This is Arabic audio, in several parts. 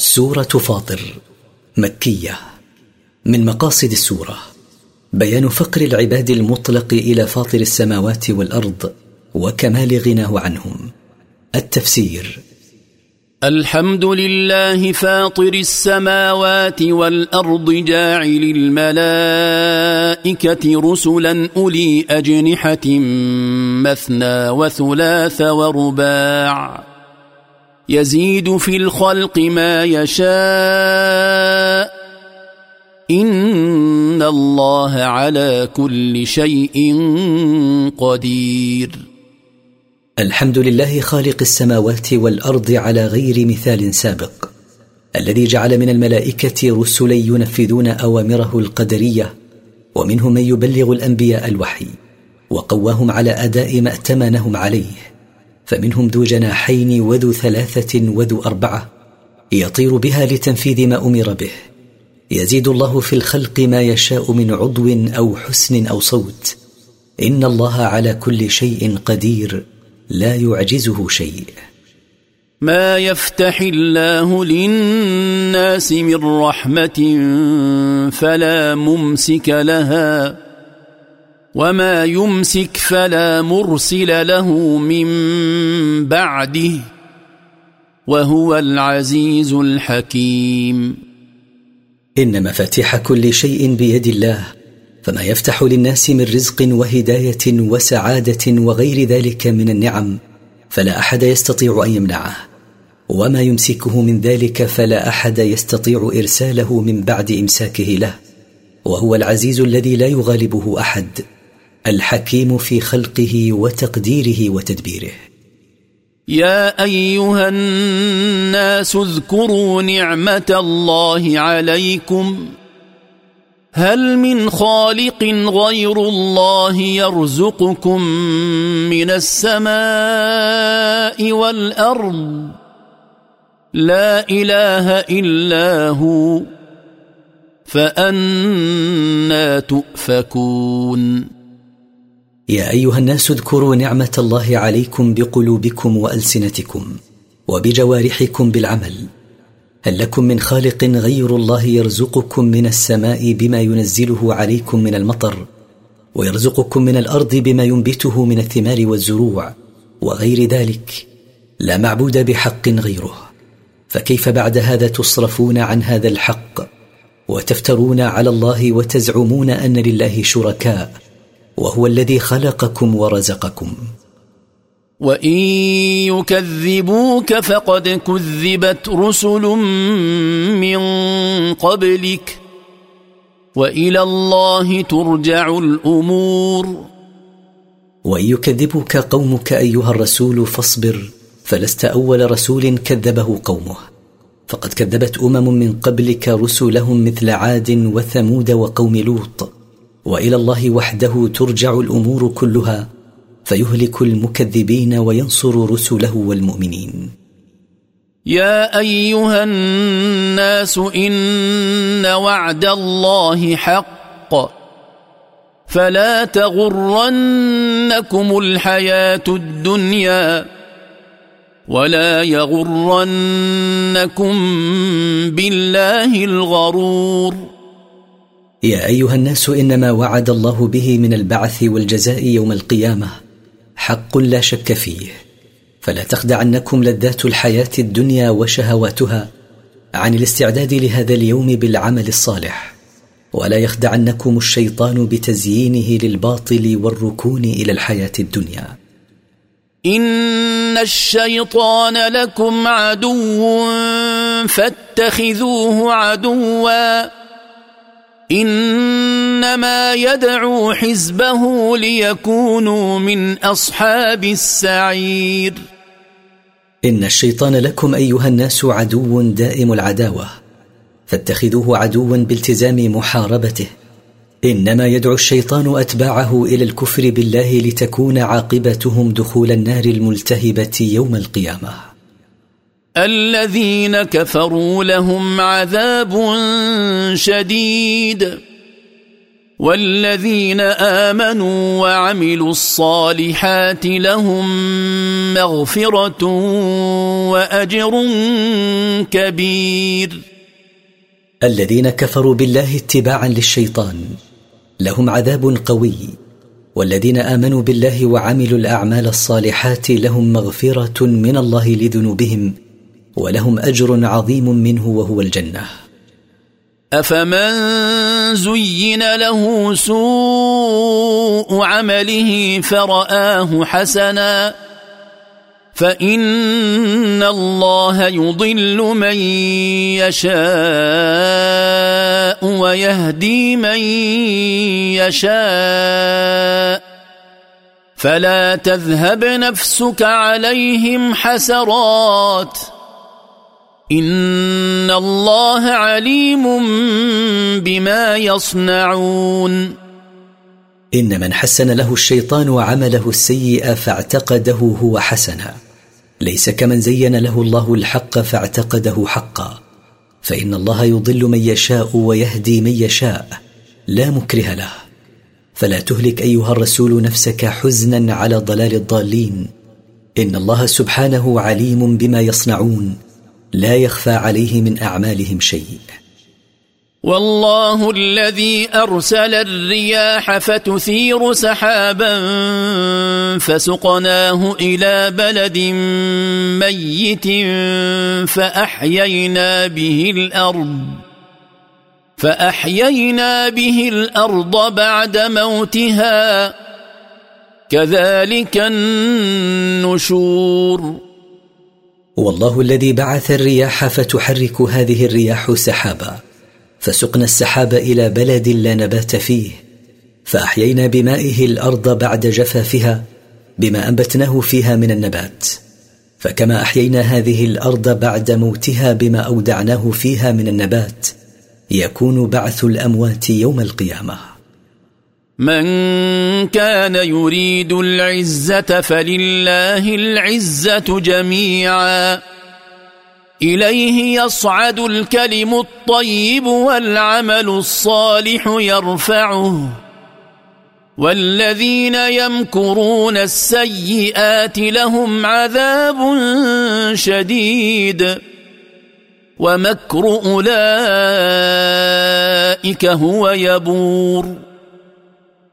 سورة فاطر مكية. من مقاصد السورة بيان فقر العباد المطلق إلى فاطر السماوات والأرض وكمال غناه عنهم. التفسير الحمد لله فاطر السماوات والأرض جاعل الملائكة رسلا أولي أجنحة مثنى وثلاث ورباع. يزيد في الخلق ما يشاء. إن الله على كل شيء قدير. الحمد لله خالق السماوات والأرض على غير مثال سابق الذي جعل من الملائكة رسلا ينفذون أوامره القدرية ومنهم من يبلغ الأنبياء الوحي وقواهم على أداء ما ائتمنهم عليه. فمنهم ذو جناحين وذو ثلاثة وذو أربعة يطير بها لتنفيذ ما أمر به. يزيد الله في الخلق ما يشاء من عضو أو حسن أو صوت. إن الله على كل شيء قدير. لا يعجزه شيء. ما يفتح الله للناس من رحمة فلا ممسك لها. وما يمسك فلا مرسل له من بعده وهو العزيز الحكيم ان مفاتيح كل شيء بيد الله فما يفتح للناس من رزق وهدايه وسعاده وغير ذلك من النعم فلا احد يستطيع ان يمنعه وما يمسكه من ذلك فلا احد يستطيع ارساله من بعد امساكه له وهو العزيز الذي لا يغالبه احد الحكيم في خلقه وتقديره وتدبيره. يا أيها الناس اذكروا نعمة الله عليكم. هل من خالق غير الله يرزقكم من السماء والأرض؟ لا إله إلا هو فأنا تؤفكون. يا أيها الناس اذكروا نعمة الله عليكم بقلوبكم وألسنتكم وبجوارحكم بالعمل. هل لكم من خالق غير الله يرزقكم من السماء بما ينزله عليكم من المطر ويرزقكم من الأرض بما ينبته من الثمار والزروع وغير ذلك؟ لا معبود بحق غيره. فكيف بعد هذا تصرفون عن هذا الحق؟ وتفترون على الله وتزعمون أن لله شركاء؟ وهو الذي خلقكم ورزقكم. وان يكذبوك فقد كذبت رسل من قبلك والى الله ترجع الأمور. وان يكذبك قومك ايها الرسول فاصبر فلست اول رسول كذبه قومه. فقد كذبت امم من قبلك رسلهم مثل عاد وثمود وقوم لوط. وإلى الله وحده ترجع الأمور كلها فيهلك المكذبين وينصر رسله والمؤمنين. يا أيها الناس إن وعد الله حق. فلا تغرنكم الحياة الدنيا ولا يغرنكم بالله الغرور. يا أيها الناس إنما وعد الله به من البعث والجزاء يوم القيامة. حق لا شك فيه. فلا تخدعنكم لذات الحياة الدنيا وشهواتها عن الاستعداد لهذا اليوم بالعمل الصالح. ولا يخدعنكم الشيطان بتزيينه للباطل والركون إلى الحياة الدنيا. إن الشيطان لكم عدو فاتخذوه عدوا. إنما يدعو حزبه ليكونوا من أصحاب السعير. إن الشيطان لكم أيها الناس عدو دائم العداوة فاتخذوه عدوا بالتزام محاربته. إنما يدعو الشيطان أتباعه إلى الكفر بالله لتكون عاقبتهم دخول النار الملتهبة يوم القيامة. الذين كفروا لهم عذاب شديد. والذين آمنوا وعملوا الصالحات لهم مغفرة وأجر كبير. الذين كفروا بالله اتباعا للشيطان لهم عذاب قوي. والذين آمنوا بالله وعملوا الأعمال الصالحات لهم مغفرة من الله لذنوبهم ولهم أجر عظيم منه وهو الجنة. أفمن زين له سوء عمله فرآه حسنا فإن الله يضل من يشاء ويهدي من يشاء. فلا تذهب نفسك عليهم حسرات. ان الله عليم بما يصنعون ان من حسن له الشيطان عمله السيء فاعتقده هو حسنا. ليس كمن زين له الله الحق فاعتقده حقا. فان الله يضل من يشاء ويهدي من يشاء. لا مكره له. فلا تهلك ايها الرسول نفسك حزنا على ضلال الضالين. ان الله سبحانه عليم بما يصنعون. لا يخفى عليه من أعمالهم شيء. والله الذي أرسل الرياح فتثير سحابا فسقناه إلى بلد ميت فأحيينا به الأرض فأحيينا به الأرض بعد موتها كذلك النشور. والله الذي بعث الرياح فتحرك هذه الرياح سحابا. فسقنا السحاب إلى بلد لا نبات فيه. فأحيينا بمائه الأرض بعد جفافها بما أنبتناه فيها من النبات. فكما أحيينا هذه الأرض بعد موتها بما أودعناه فيها من النبات. يكون بعث الأموات يوم القيامة. من كان يريد العزة فلله العزة جميعا. إليه يصعد الكلم الطيب والعمل الصالح يرفعه. والذين يمكرون السيئات لهم عذاب شديد. ومكر أولئك هو يبور.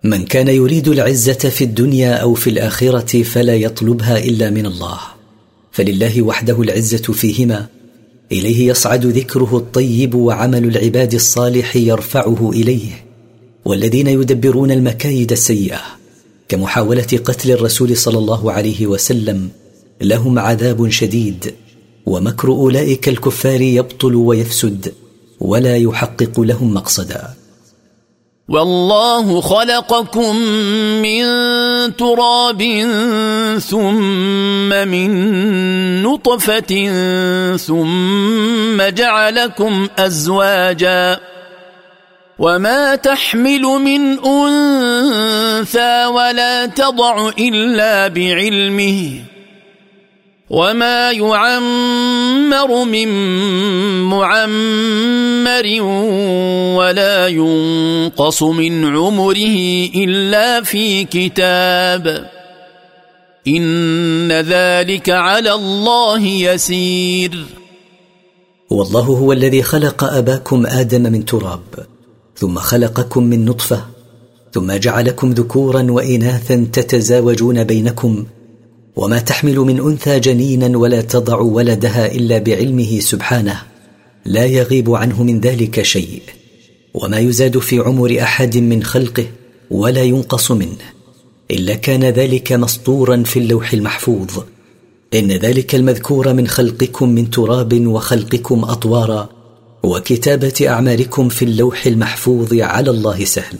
من كان يريد العزة في الدنيا أو في الآخرة فلا يطلبها إلا من الله. فلله وحده العزة فيهما. إليه يصعد ذكره الطيب وعمل العباد الصالح يرفعه إليه. والذين يدبرون المكايد السيئة. كمحاولة قتل الرسول صلى الله عليه وسلم لهم عذاب شديد. ومكر أولئك الكفار يبطل ويفسد ولا يحقق لهم مقصدا. والله خلقكم من تراب ثم من نطفة ثم جعلكم أزواجا وما تحمل من أنثى ولا تضع إلا بعلمه وما يعمر من معمر ولا ينقص من عمره الا في كتاب ان ذلك على الله يسير والله هو الذي خلق اباكم آدم من تراب ثم خلقكم من نطفه ثم جعلكم ذكورا واناثا تتزاوجون بينكم وما تحمل من أنثى جنينا ولا تضع ولدها إلا بعلمه سبحانه لا يغيب عنه من ذلك شيء وما يزاد في عمر أحد من خلقه ولا ينقص منه إلا كان ذلك مسطورا في اللوح المحفوظ إن ذلك المذكور من خلقكم من تراب وخلقكم أطوارا وكتابة أعمالكم في اللوح المحفوظ على الله سهل.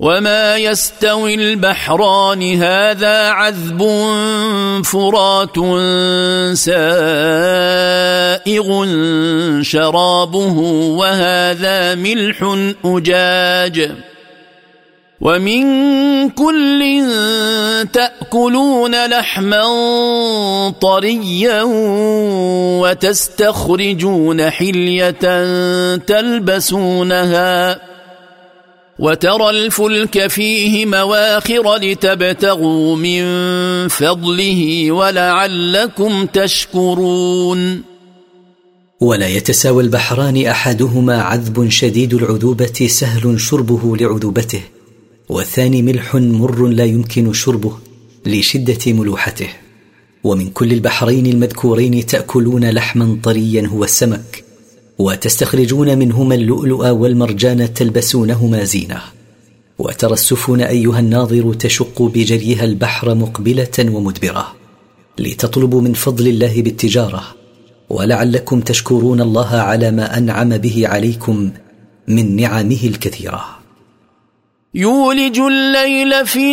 وما يستوي البحران هذا عذب فرات سائغ شرابه وهذا ملح اجاج ومن كل تاكلون لحما طريا وتستخرجون حليه تلبسونها وترى الفلك فيه مواخر لتبتغوا من فضله ولعلكم تشكرون. ولا يتساوى البحران أحدهما عذب شديد العذوبة سهل شربه لعذوبته والثاني ملح مر لا يمكن شربه لشدة ملوحته. ومن كل البحرين المذكورين تأكلون لحما طريا هو السمك وتستخرجون منهما اللؤلؤ والمرجان تلبسونهما زينة. وترى السفن أيها الناظر تشق بجريها البحر مقبلة ومدبرة لتطلبوا من فضل الله بالتجارة. ولعلكم تشكرون الله على ما أنعم به عليكم من نعمه الكثيرة. يولج الليل في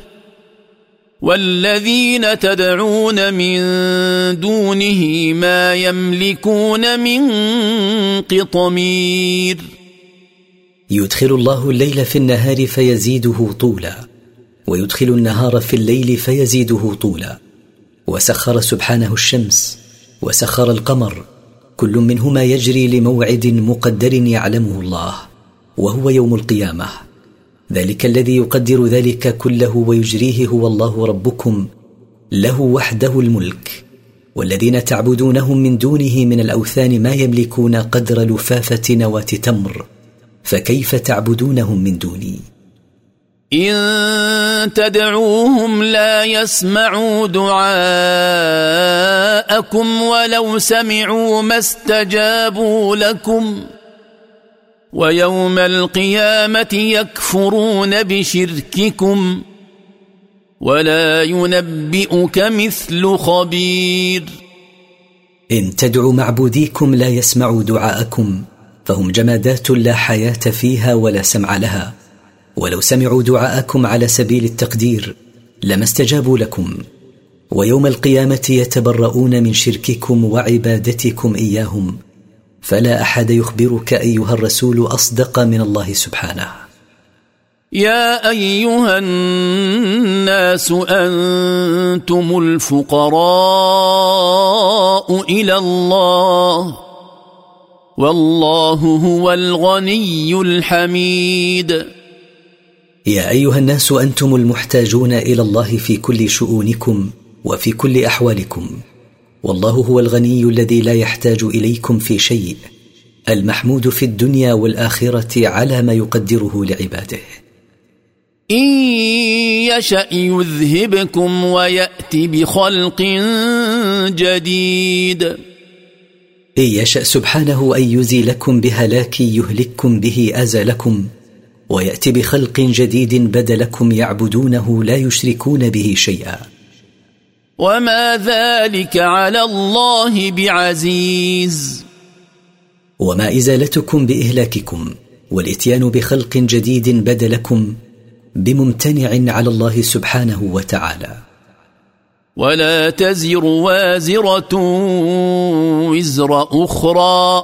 والذين تدعون من دونه ما يملكون من قطمير. يدخل الله الليل في النهار فيزيده طولا ويدخل النهار في الليل فيزيده طولا. وسخر سبحانه الشمس وسخر القمر كل منهما يجري لموعد مقدر يعلمه الله وهو يوم القيامة. ذلك الذي يقدر ذلك كله ويجريه هو الله ربكم له وحده الملك. والذين تعبدونهم من دونه من الأوثان ما يملكون قدر لفافة نواة تمر فكيف تعبدونهم من دوني؟ إن تدعوهم لا يسمعوا دعاءكم ولو سمعوا ما استجابوا لكم. ويوم القيامة يكفرون بشرككم ولا ينبئك مثل خبير. إن تدعوا معبوديكم لا يسمعوا دعاءكم فهم جمادات لا حياة فيها ولا سمع لها. ولو سمعوا دعاءكم على سبيل التقدير لما استجابوا لكم. ويوم القيامة يتبرؤون من شرككم وعبادتكم إياهم. فلا أحد يخبرك أيها الرسول أصدق من الله سبحانه. يا أيها الناس أنتم الفقراء إلى الله والله هو الغني الحميد. يا أيها الناس أنتم المحتاجون إلى الله في كل شؤونكم وفي كل أحوالكم. والله هو الغني الذي لا يحتاج إليكم في شيء. المحمود في الدنيا والآخرة على ما يقدره لعباده. إن يشأ يذهبكم ويات بخلق جديد. إن يشأ سبحانه أن يزيلكم بهلاك يهلككم به أزلكم ويأتي بخلق جديد بدلكم يعبدونه لا يشركون به شيئا. وما ذلك على الله بعزيز. وما ازالتكم باهلاككم والاتيان بخلق جديد بدلكم بممتنع على الله سبحانه وتعالى. ولا تزر وازره وزر أخرى.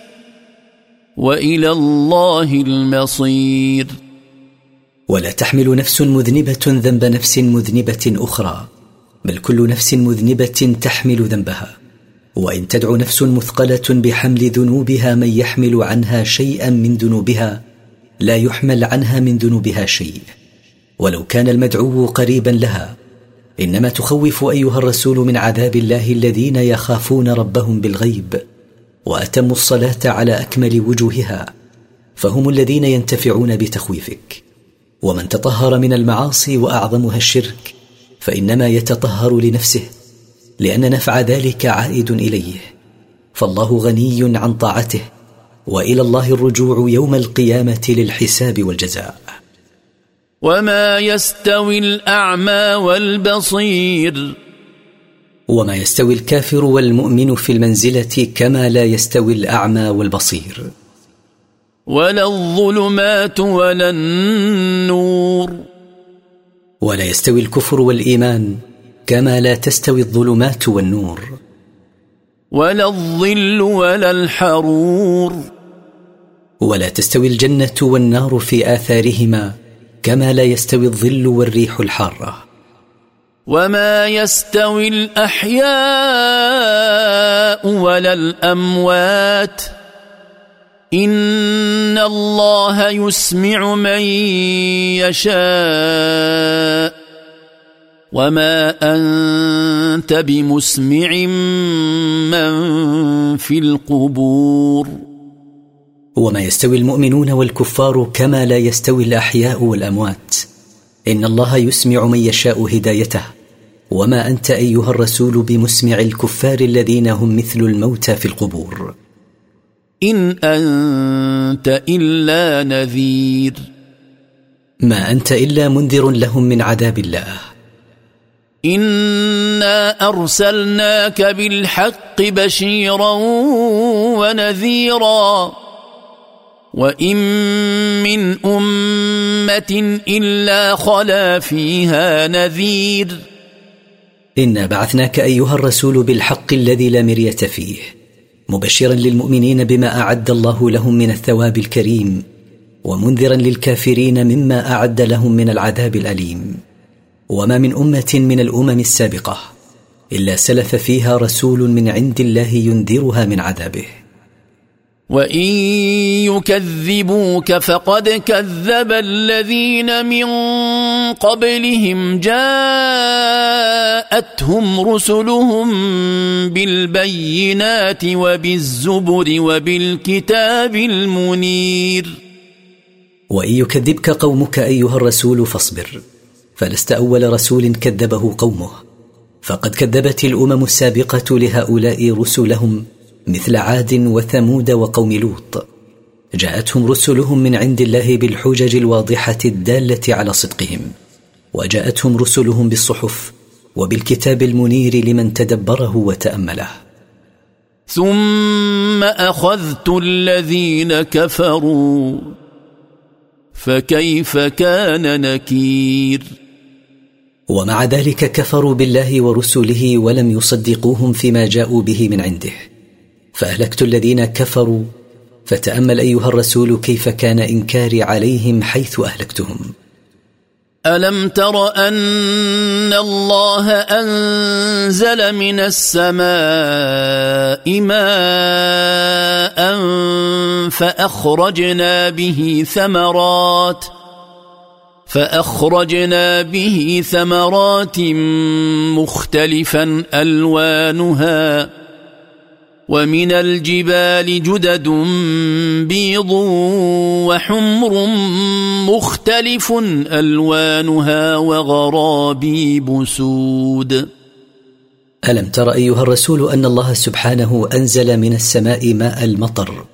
وإلى الله المصير. ولا تحمل نفس مذنبة ذنب نفس مذنبة أخرى بل كل نفس مذنبة تحمل ذنبها. وإن تدع نفس مثقلة بحمل ذنوبها من يحمل عنها شيئا من ذنوبها لا يحمل عنها من ذنوبها شيء. ولو كان المدعو قريبا لها إنما تخوف أيها الرسول من عذاب الله الذين يخافون ربهم بالغيب. وأتموا الصلاة على أكمل وجوهها فهم الذين ينتفعون بتخويفك. ومن تطهر من المعاصي وأعظمها الشرك فإنما يتطهر لنفسه لأن نفع ذلك عائد إليه. فالله غني عن طاعته وإلى الله الرجوع يوم القيامة للحساب والجزاء. وما يستوي الأعمى والبصير. وما يستوي الكافر والمؤمن في المنزلة كما لا يستوي الأعمى والبصير. ولا الظلمات ولا النور. ولا يستوي الكفر والإيمان كما لا تستوي الظلمات والنور. ولا الظل ولا الحرور. ولا تستوي الجنة والنار في آثارهما كما لا يستوي الظل والريح الحارة. وما يستوي الاحياء ولا الاموات ان الله يسمع من يشاء وما انت بمسمع من في القبور وما يستوي المؤمنون والكفار كما لا يستوي الاحياء والاموات ان الله يسمع من يشاء هدايته وما أنت أيها الرسول بمسمع الكفار الذين هم مثل الموتى في القبور. إن أنت إلا نذير. ما أنت إلا منذر لهم من عذاب الله. إنا أرسلناك بالحق بشيرا ونذيرا. وإن من أمة إلا خلا فيها نذير. إنا بعثناك أيها الرسول بالحق الذي لا مرية فيه مبشرا للمؤمنين بما أعد الله لهم من الثواب الكريم ومنذرا للكافرين مما أعد لهم من العذاب الأليم. وما من أمة من الأمم السابقة إلا سلف فيها رسول من عند الله ينذرها من عذابه. وان يكذبوك فقد كذب الذين من قبلهم جاءتهم رسلهم بالبينات وبالزبر وبالكتاب المنير وان يكذبك قومك ايها الرسول فاصبر فلست اول رسول كذبه قومه فقد كذبت الامم السابقه لهؤلاء رسلهم مثل عاد وثمود وقوم لوط. جاءتهم رسلهم من عند الله بالحجج الواضحة الدالة على صدقهم. وجاءتهم رسلهم بالصحف وبالكتاب المنير لمن تدبره وتأمله. ثم أخذت الذين كفروا فكيف كان نكير؟ ومع ذلك كفروا بالله ورسله ولم يصدقوهم فيما جاءوا به من عنده. فأهلكت الذين كفروا. فتأمل أيها الرسول كيف كان إنكاري عليهم حيث أهلكتهم. ألم تر أن الله أنزل من السماء ماء فأخرجنا به ثمرات فأخرجنا به ثمرات مختلفا ألوانها. ومن الجبال جدد بيض وحمر مختلف ألوانها وغرابيب سود. ألم تر أيها الرسول أن الله سبحانه أنزل من السماء ماء المطر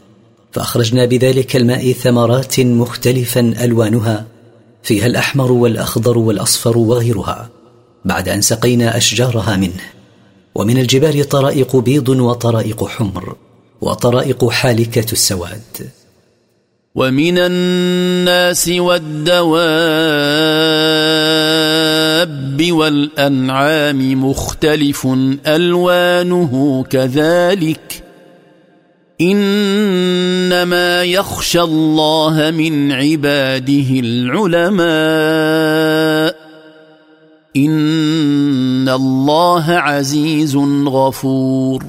فأخرجنا بذلك الماء ثمرات مختلفا ألوانها فيها الأحمر والأخضر والأصفر وغيرها بعد أن سقينا أشجارها منه. ومن الجبال طرائق بيض وطرائق حمر وطرائق حالكة السواد. ومن الناس والدواب والأنعام مختلف ألوانه كذلك. إنما يخشى الله من عباده العلماء. ان الله عزيز غفور.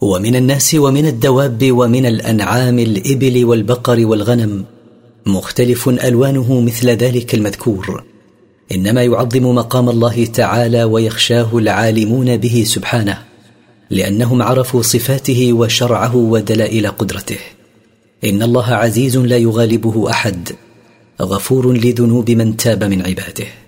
ومن الناس ومن الدواب ومن الانعام الابل والبقر والغنم مختلف الوانه مثل ذلك المذكور. انما يعظم مقام الله تعالى ويخشاه العالمون به سبحانه لانهم عرفوا صفاته وشرعه ودلائل قدرته. ان الله عزيز لا يغالبه احد غفور لذنوب من تاب من عباده.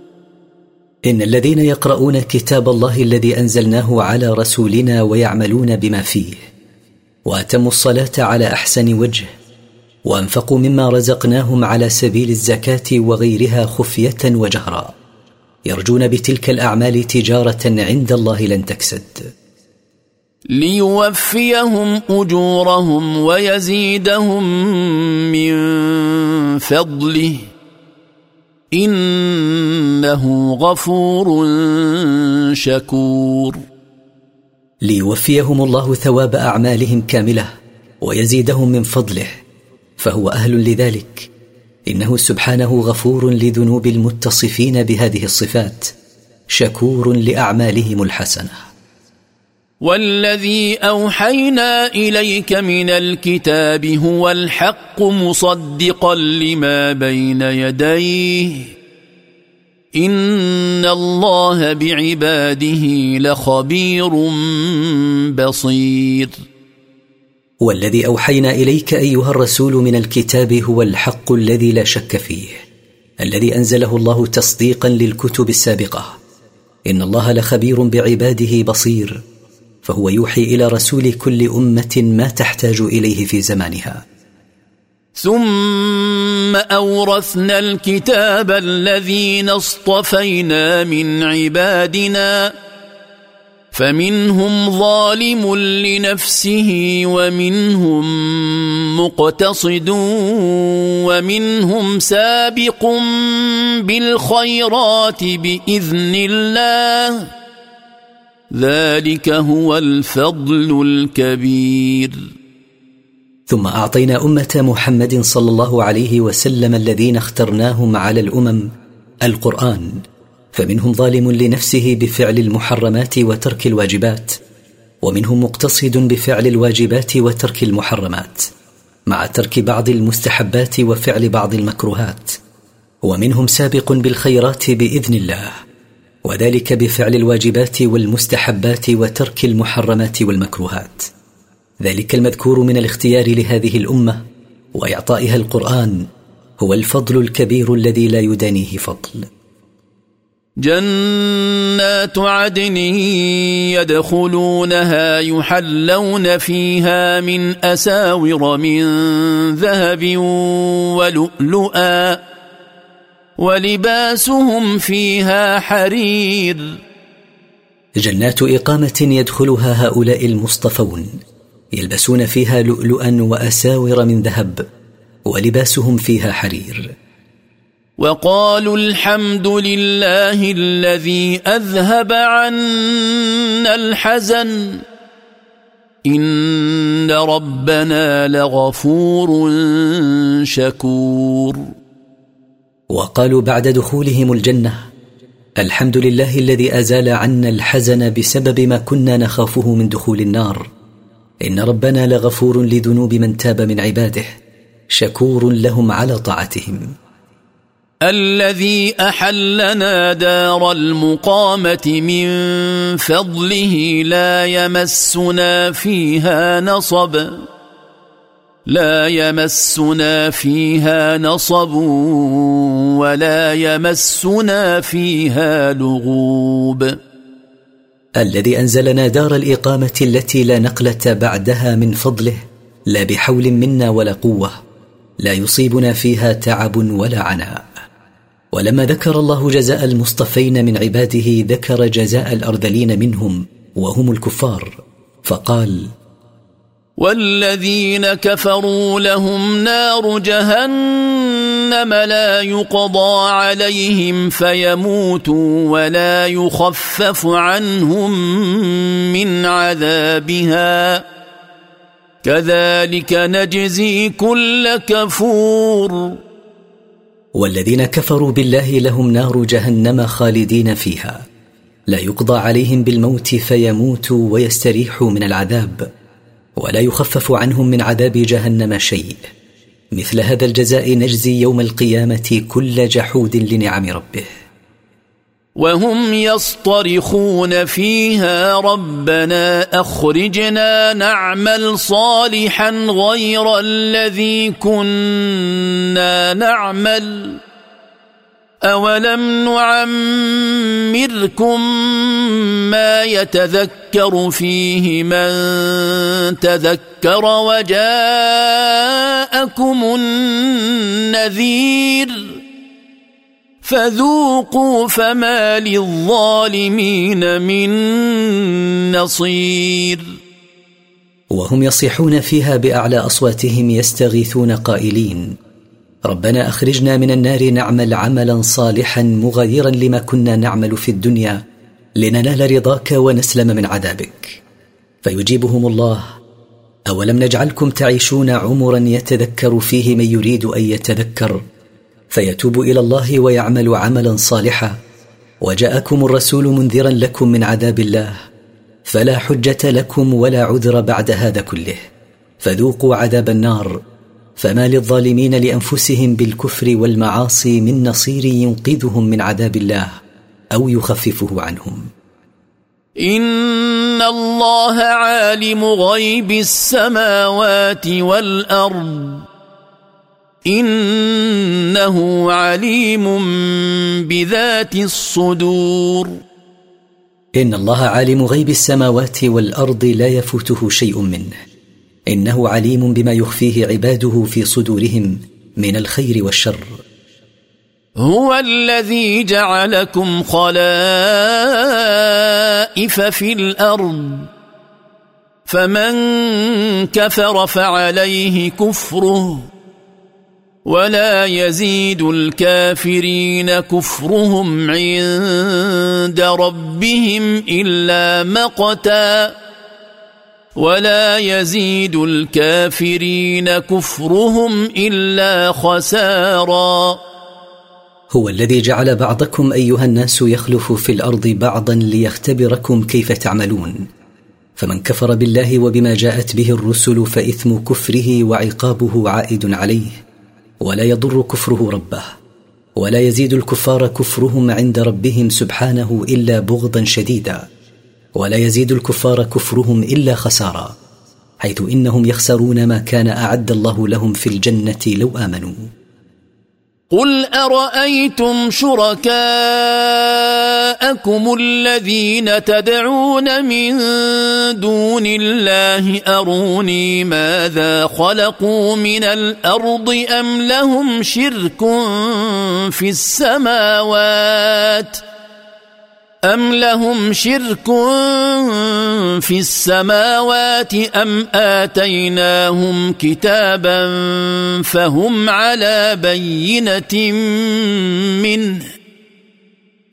إن الذين يقرؤون كتاب الله الذي أنزلناه على رسولنا ويعملون بما فيه وأتموا الصلاة على أحسن وجه وأنفقوا مما رزقناهم على سبيل الزكاة وغيرها خفية وجهرا. يرجون بتلك الأعمال تجارة عند الله لن تكسد. ليوفيهم أجورهم ويزيدهم من فضله. إنه غفور شكور. ليوفيهم الله ثواب أعمالهم كاملة ويزيدهم من فضله فهو أهل لذلك. إنه سبحانه غفور لذنوب المتصفين بهذه الصفات شكور لأعمالهم الحسنة. والذي أوحينا إليك من الكتاب هو الحق مصدقا لما بين يديه. إن الله بعباده لخبير بصير. والذي أوحينا إليك أيها الرسول من الكتاب هو الحق الذي لا شك فيه الذي أنزله الله تصديقا للكتب السابقة. إن الله لخبير بعباده بصير. فهو يوحي إلى رسول كل أمة ما تحتاج إليه في زمانها. ثم أورثنا الكتاب الذين اصطفينا من عبادنا فمنهم ظالم لنفسه ومنهم مقتصد ومنهم سابق بالخيرات بإذن الله. ذلك هو الفضل الكبير. ثم أعطينا أمة محمد صلى الله عليه وسلم الذين اخترناهم على الأمم القرآن فمنهم ظالم لنفسه بفعل المحرمات وترك الواجبات ومنهم مقتصد بفعل الواجبات وترك المحرمات مع ترك بعض المستحبات وفعل بعض المكروهات ومنهم سابق بالخيرات بإذن الله. وذلك بفعل الواجبات والمستحبات وترك المحرمات والمكروهات. ذلك المذكور من الاختيار لهذه الأمة وإعطائها القرآن هو الفضل الكبير الذي لا يدانيه فضل. جنات عدن يدخلونها يحلون فيها من أساور من ذهب ولؤلؤا. ولباسهم فيها حرير. جنات إقامة يدخلها هؤلاء المصطفون يلبسون فيها لؤلؤا وأساور من ذهب ولباسهم فيها حرير. وقالوا الحمد لله الذي أذهب عنا الحزن. إن ربنا لغفور شكور. وقالوا بعد دخولهم الجنة الحمد لله الذي أزال عنا الحزن بسبب ما كنا نخافه من دخول النار. إن ربنا لغفور لذنوب من تاب من عباده شكور لهم على طاعتهم. الذي أحلنا دار المقامة من فضله لا يمسنا فيها نصب. لا يمسنا فيها نصب ولا يمسنا فيها لغوب. الذي أنزلنا دار الإقامة التي لا نقلة بعدها من فضله لا بحول منا ولا قوة لا يصيبنا فيها تعب ولا عناء. ولما ذكر الله جزاء المصطفين من عباده ذكر جزاء الأرذلين منهم وهم الكفار. فقال والذين كفروا لهم نار جهنم لا يقضى عليهم فيموتوا ولا يخفف عنهم من عذابها. كذلك نجزي كل كفور. والذين كفروا بالله لهم نار جهنم خالدين فيها. لا يقضى عليهم بالموت فيموتوا ويستريحوا من العذاب. ولا يخفف عنهم من عذاب جهنم شيء. مثل هذا الجزاء نجزي يوم القيامة كل جحود لنعم ربه. وهم يصطرخون فيها ربنا أخرجنا نعمل صالحا غير الذي كنا نعمل. اولم نعمركم ما يتذكر فيه من تذكر وجاءكم النذير فذوقوا فما للظالمين من نصير وهم يصيحون فيها بأعلى أصواتهم يستغيثون قائلين ربنا أخرجنا من النار نعمل عملا صالحا مغايرا لما كنا نعمل في الدنيا لننال رضاك ونسلم من عذابك. فيجيبهم الله. أولم نجعلكم تعيشون عمرا يتذكر فيه من يريد أن يتذكر؟ فيتوب إلى الله ويعمل عملا صالحا. وجاءكم الرسول منذرا لكم من عذاب الله. فلا حجة لكم ولا عذر بعد هذا كله. فذوقوا عذاب النار. فما للظالمين لأنفسهم بالكفر والمعاصي من نصير ينقذهم من عذاب الله أو يخففه عنهم. إن الله عالم غيب السماوات والأرض. إنه عليم بذات الصدور. إن الله عالم غيب السماوات والأرض لا يفوته شيء منه. إنه عليم بما يخفيه عباده في صدورهم من الخير والشر. هو الذي جعلكم خلائف في الأرض فمن كفر فعليه كفره ولا يزيد الكافرين كفرهم عند ربهم إلا مقتا. ولا يزيد الكافرين كفرهم إلا خسارا. هو الذي جعل بعضكم أيها الناس يخلف في الأرض بعضا ليختبركم كيف تعملون. فمن كفر بالله وبما جاءت به الرسل فإثم كفره وعقابه عائد عليه ولا يضر كفره ربه ولا يزيد الكفار كفرهم عند ربهم سبحانه إلا بغضا شديدا. ولا يزيد الكفار كفرهم إلا خسارا حيث إنهم يخسرون ما كان أعد الله لهم في الجنة لو آمنوا. قل أرأيتم شركاءكم الذين تدعون من دون الله؟ أروني ماذا خلقوا من الأرض أم لهم شرك في السماوات؟ أم لهم شرك في السماوات أم آتيناهم كتابا فهم على بينة منه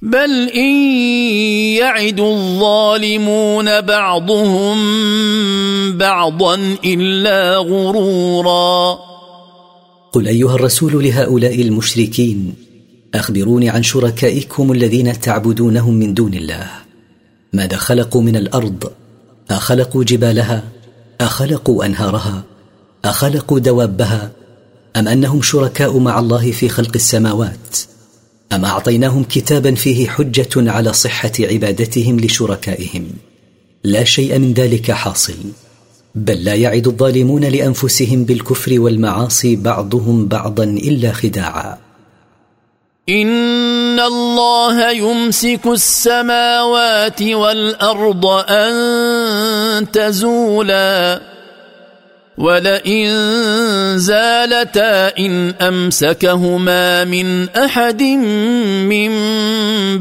بل إن يعد الظالمون بعضهم بعضا إلا غرورا قل أيها الرسول لهؤلاء المشركين أخبروني عن شركائكم الذين تعبدونهم من دون الله. ماذا خلقوا من الأرض؟ أخلقوا جبالها؟ أخلقوا أنهارها؟ أخلقوا دوابها؟ أم أنهم شركاء مع الله في خلق السماوات؟ أم أعطيناهم كتابا فيه حجة على صحة عبادتهم لشركائهم؟ لا شيء من ذلك حاصل. بل لا يعد الظالمون لأنفسهم بالكفر والمعاصي بعضهم بعضا إلا خداعا. ان الله يمسك السماوات والارض ان تزولا ولئن زالتا ان امسكهما من احد من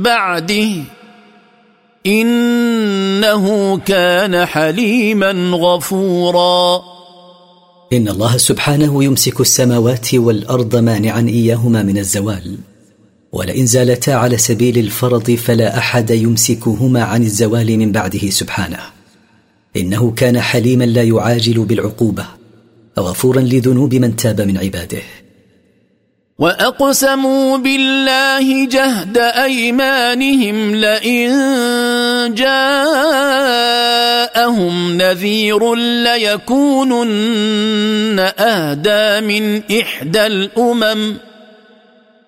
بعده انه كان حليما غفورا ان الله سبحانه يمسك السماوات والارض مانعا اياهما من الزوال ولئن زالتا على سبيل الفرض فلا أحد يمسكهما عن الزوال من بعده سبحانه. إنه كان حليما لا يعاجل بالعقوبة غفورا لذنوب من تاب من عباده. وأقسموا بالله جهد أيمانهم لئن جاءهم نذير ليكونن أهدى من إحدى الأمم.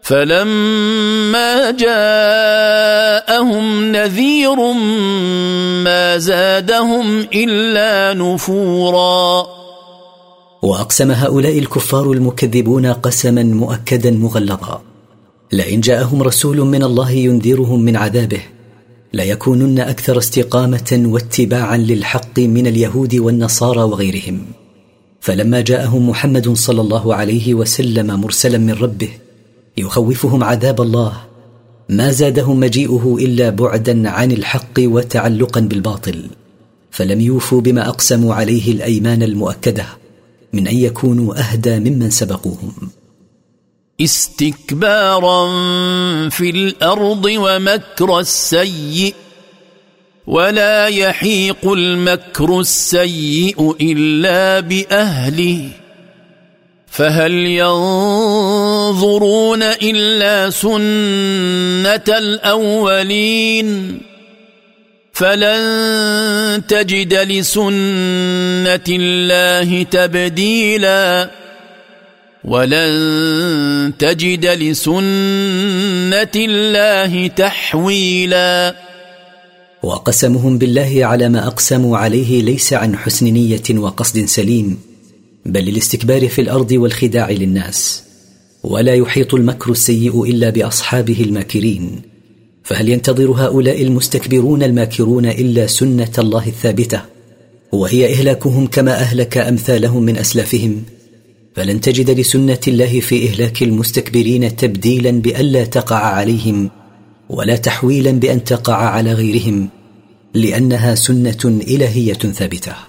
فلما جاءهم نذير ما زادهم إلا نفورا. وأقسم هؤلاء الكفار المكذبون قسما مؤكدا مغلظا لئن جاءهم رسول من الله ينذرهم من عذابه ليكونن أكثر استقامة واتباعا للحق من اليهود والنصارى وغيرهم. فلما جاءهم محمد صلى الله عليه وسلم مرسلا من ربه يخوفهم عذاب الله. ما زادهم مجيئه إلا بعدا عن الحق وتعلقا بالباطل. فلم يوفوا بما أقسموا عليه الأيمان المؤكدة من أن يكونوا أهدى ممن سبقوهم. استكبارا في الأرض ومكر السيء ولا يحيق المكر السيء إلا بأهله. فهل ينظرون إلا سنة الأولين فلن تجد لسنة الله تبديلا ولن تجد لسنة الله تحويلا وقسمهم بالله على ما أقسموا عليه ليس عن حسن نية وقصد سليم. بل للاستكبار في الأرض والخداع للناس ولا يحيط المكر السيء إلا بأصحابه الماكرين. فهل ينتظر هؤلاء المستكبرون الماكرون إلا سنة الله الثابتة؟ وهي إهلاكهم كما أهلك أمثالهم من أسلافهم؟ فلن تجد لسنة الله في إهلاك المستكبرين تبديلا بالا تقع عليهم ولا تحويلا بأن تقع على غيرهم لأنها سنة إلهية ثابتة.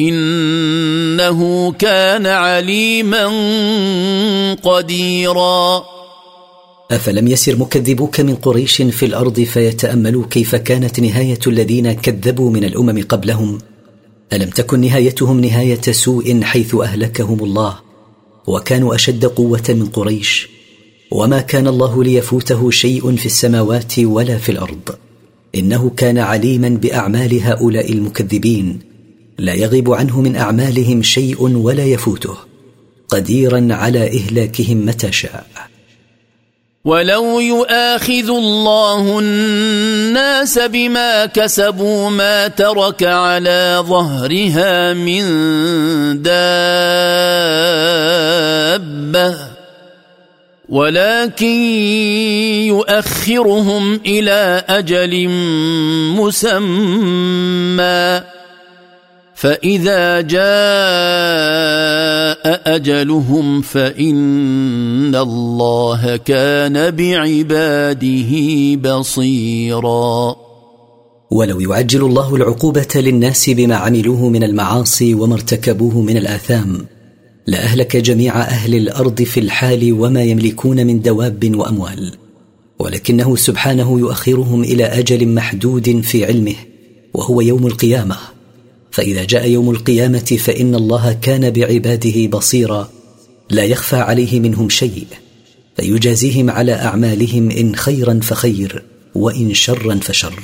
إنه كان عليما قديرا. أفلم يسر مكذبوك من قريش في الأرض فيتأملوا كيف كانت نهاية الذين كذبوا من الأمم قبلهم؟ ألم تكن نهايتهم نهاية سوء حيث أهلكهم الله؟ وكانوا أشد قوة من قريش؟ وما كان الله ليفوته شيء في السماوات ولا في الأرض؟ إنه كان عليما بأعمال هؤلاء المكذبين. لا يغيب عنه من أعمالهم شيء ولا يفوته قديرا على إهلاكهم متى شاء. ولو يؤاخذ الله الناس بما كسبوا ما ترك على ظهرها من دابة ولكن يؤخرهم إلى أجل مسمى. فإذا جاء أجلهم فإن الله كان بعباده بصيرا. ولو يعجل الله العقوبة للناس بما عملوه من المعاصي وما ارتكبوه من الآثام لأهلك جميع أهل الأرض في الحال وما يملكون من دواب وأموال ولكنه سبحانه يؤخرهم إلى أجل محدود في علمه وهو يوم القيامة. فإذا جاء يوم القيامة فإن الله كان بعباده بصيرا. لا يخفى عليه منهم شيء فيجازيهم على أعمالهم إن خيرا فخير وإن شرا فشر.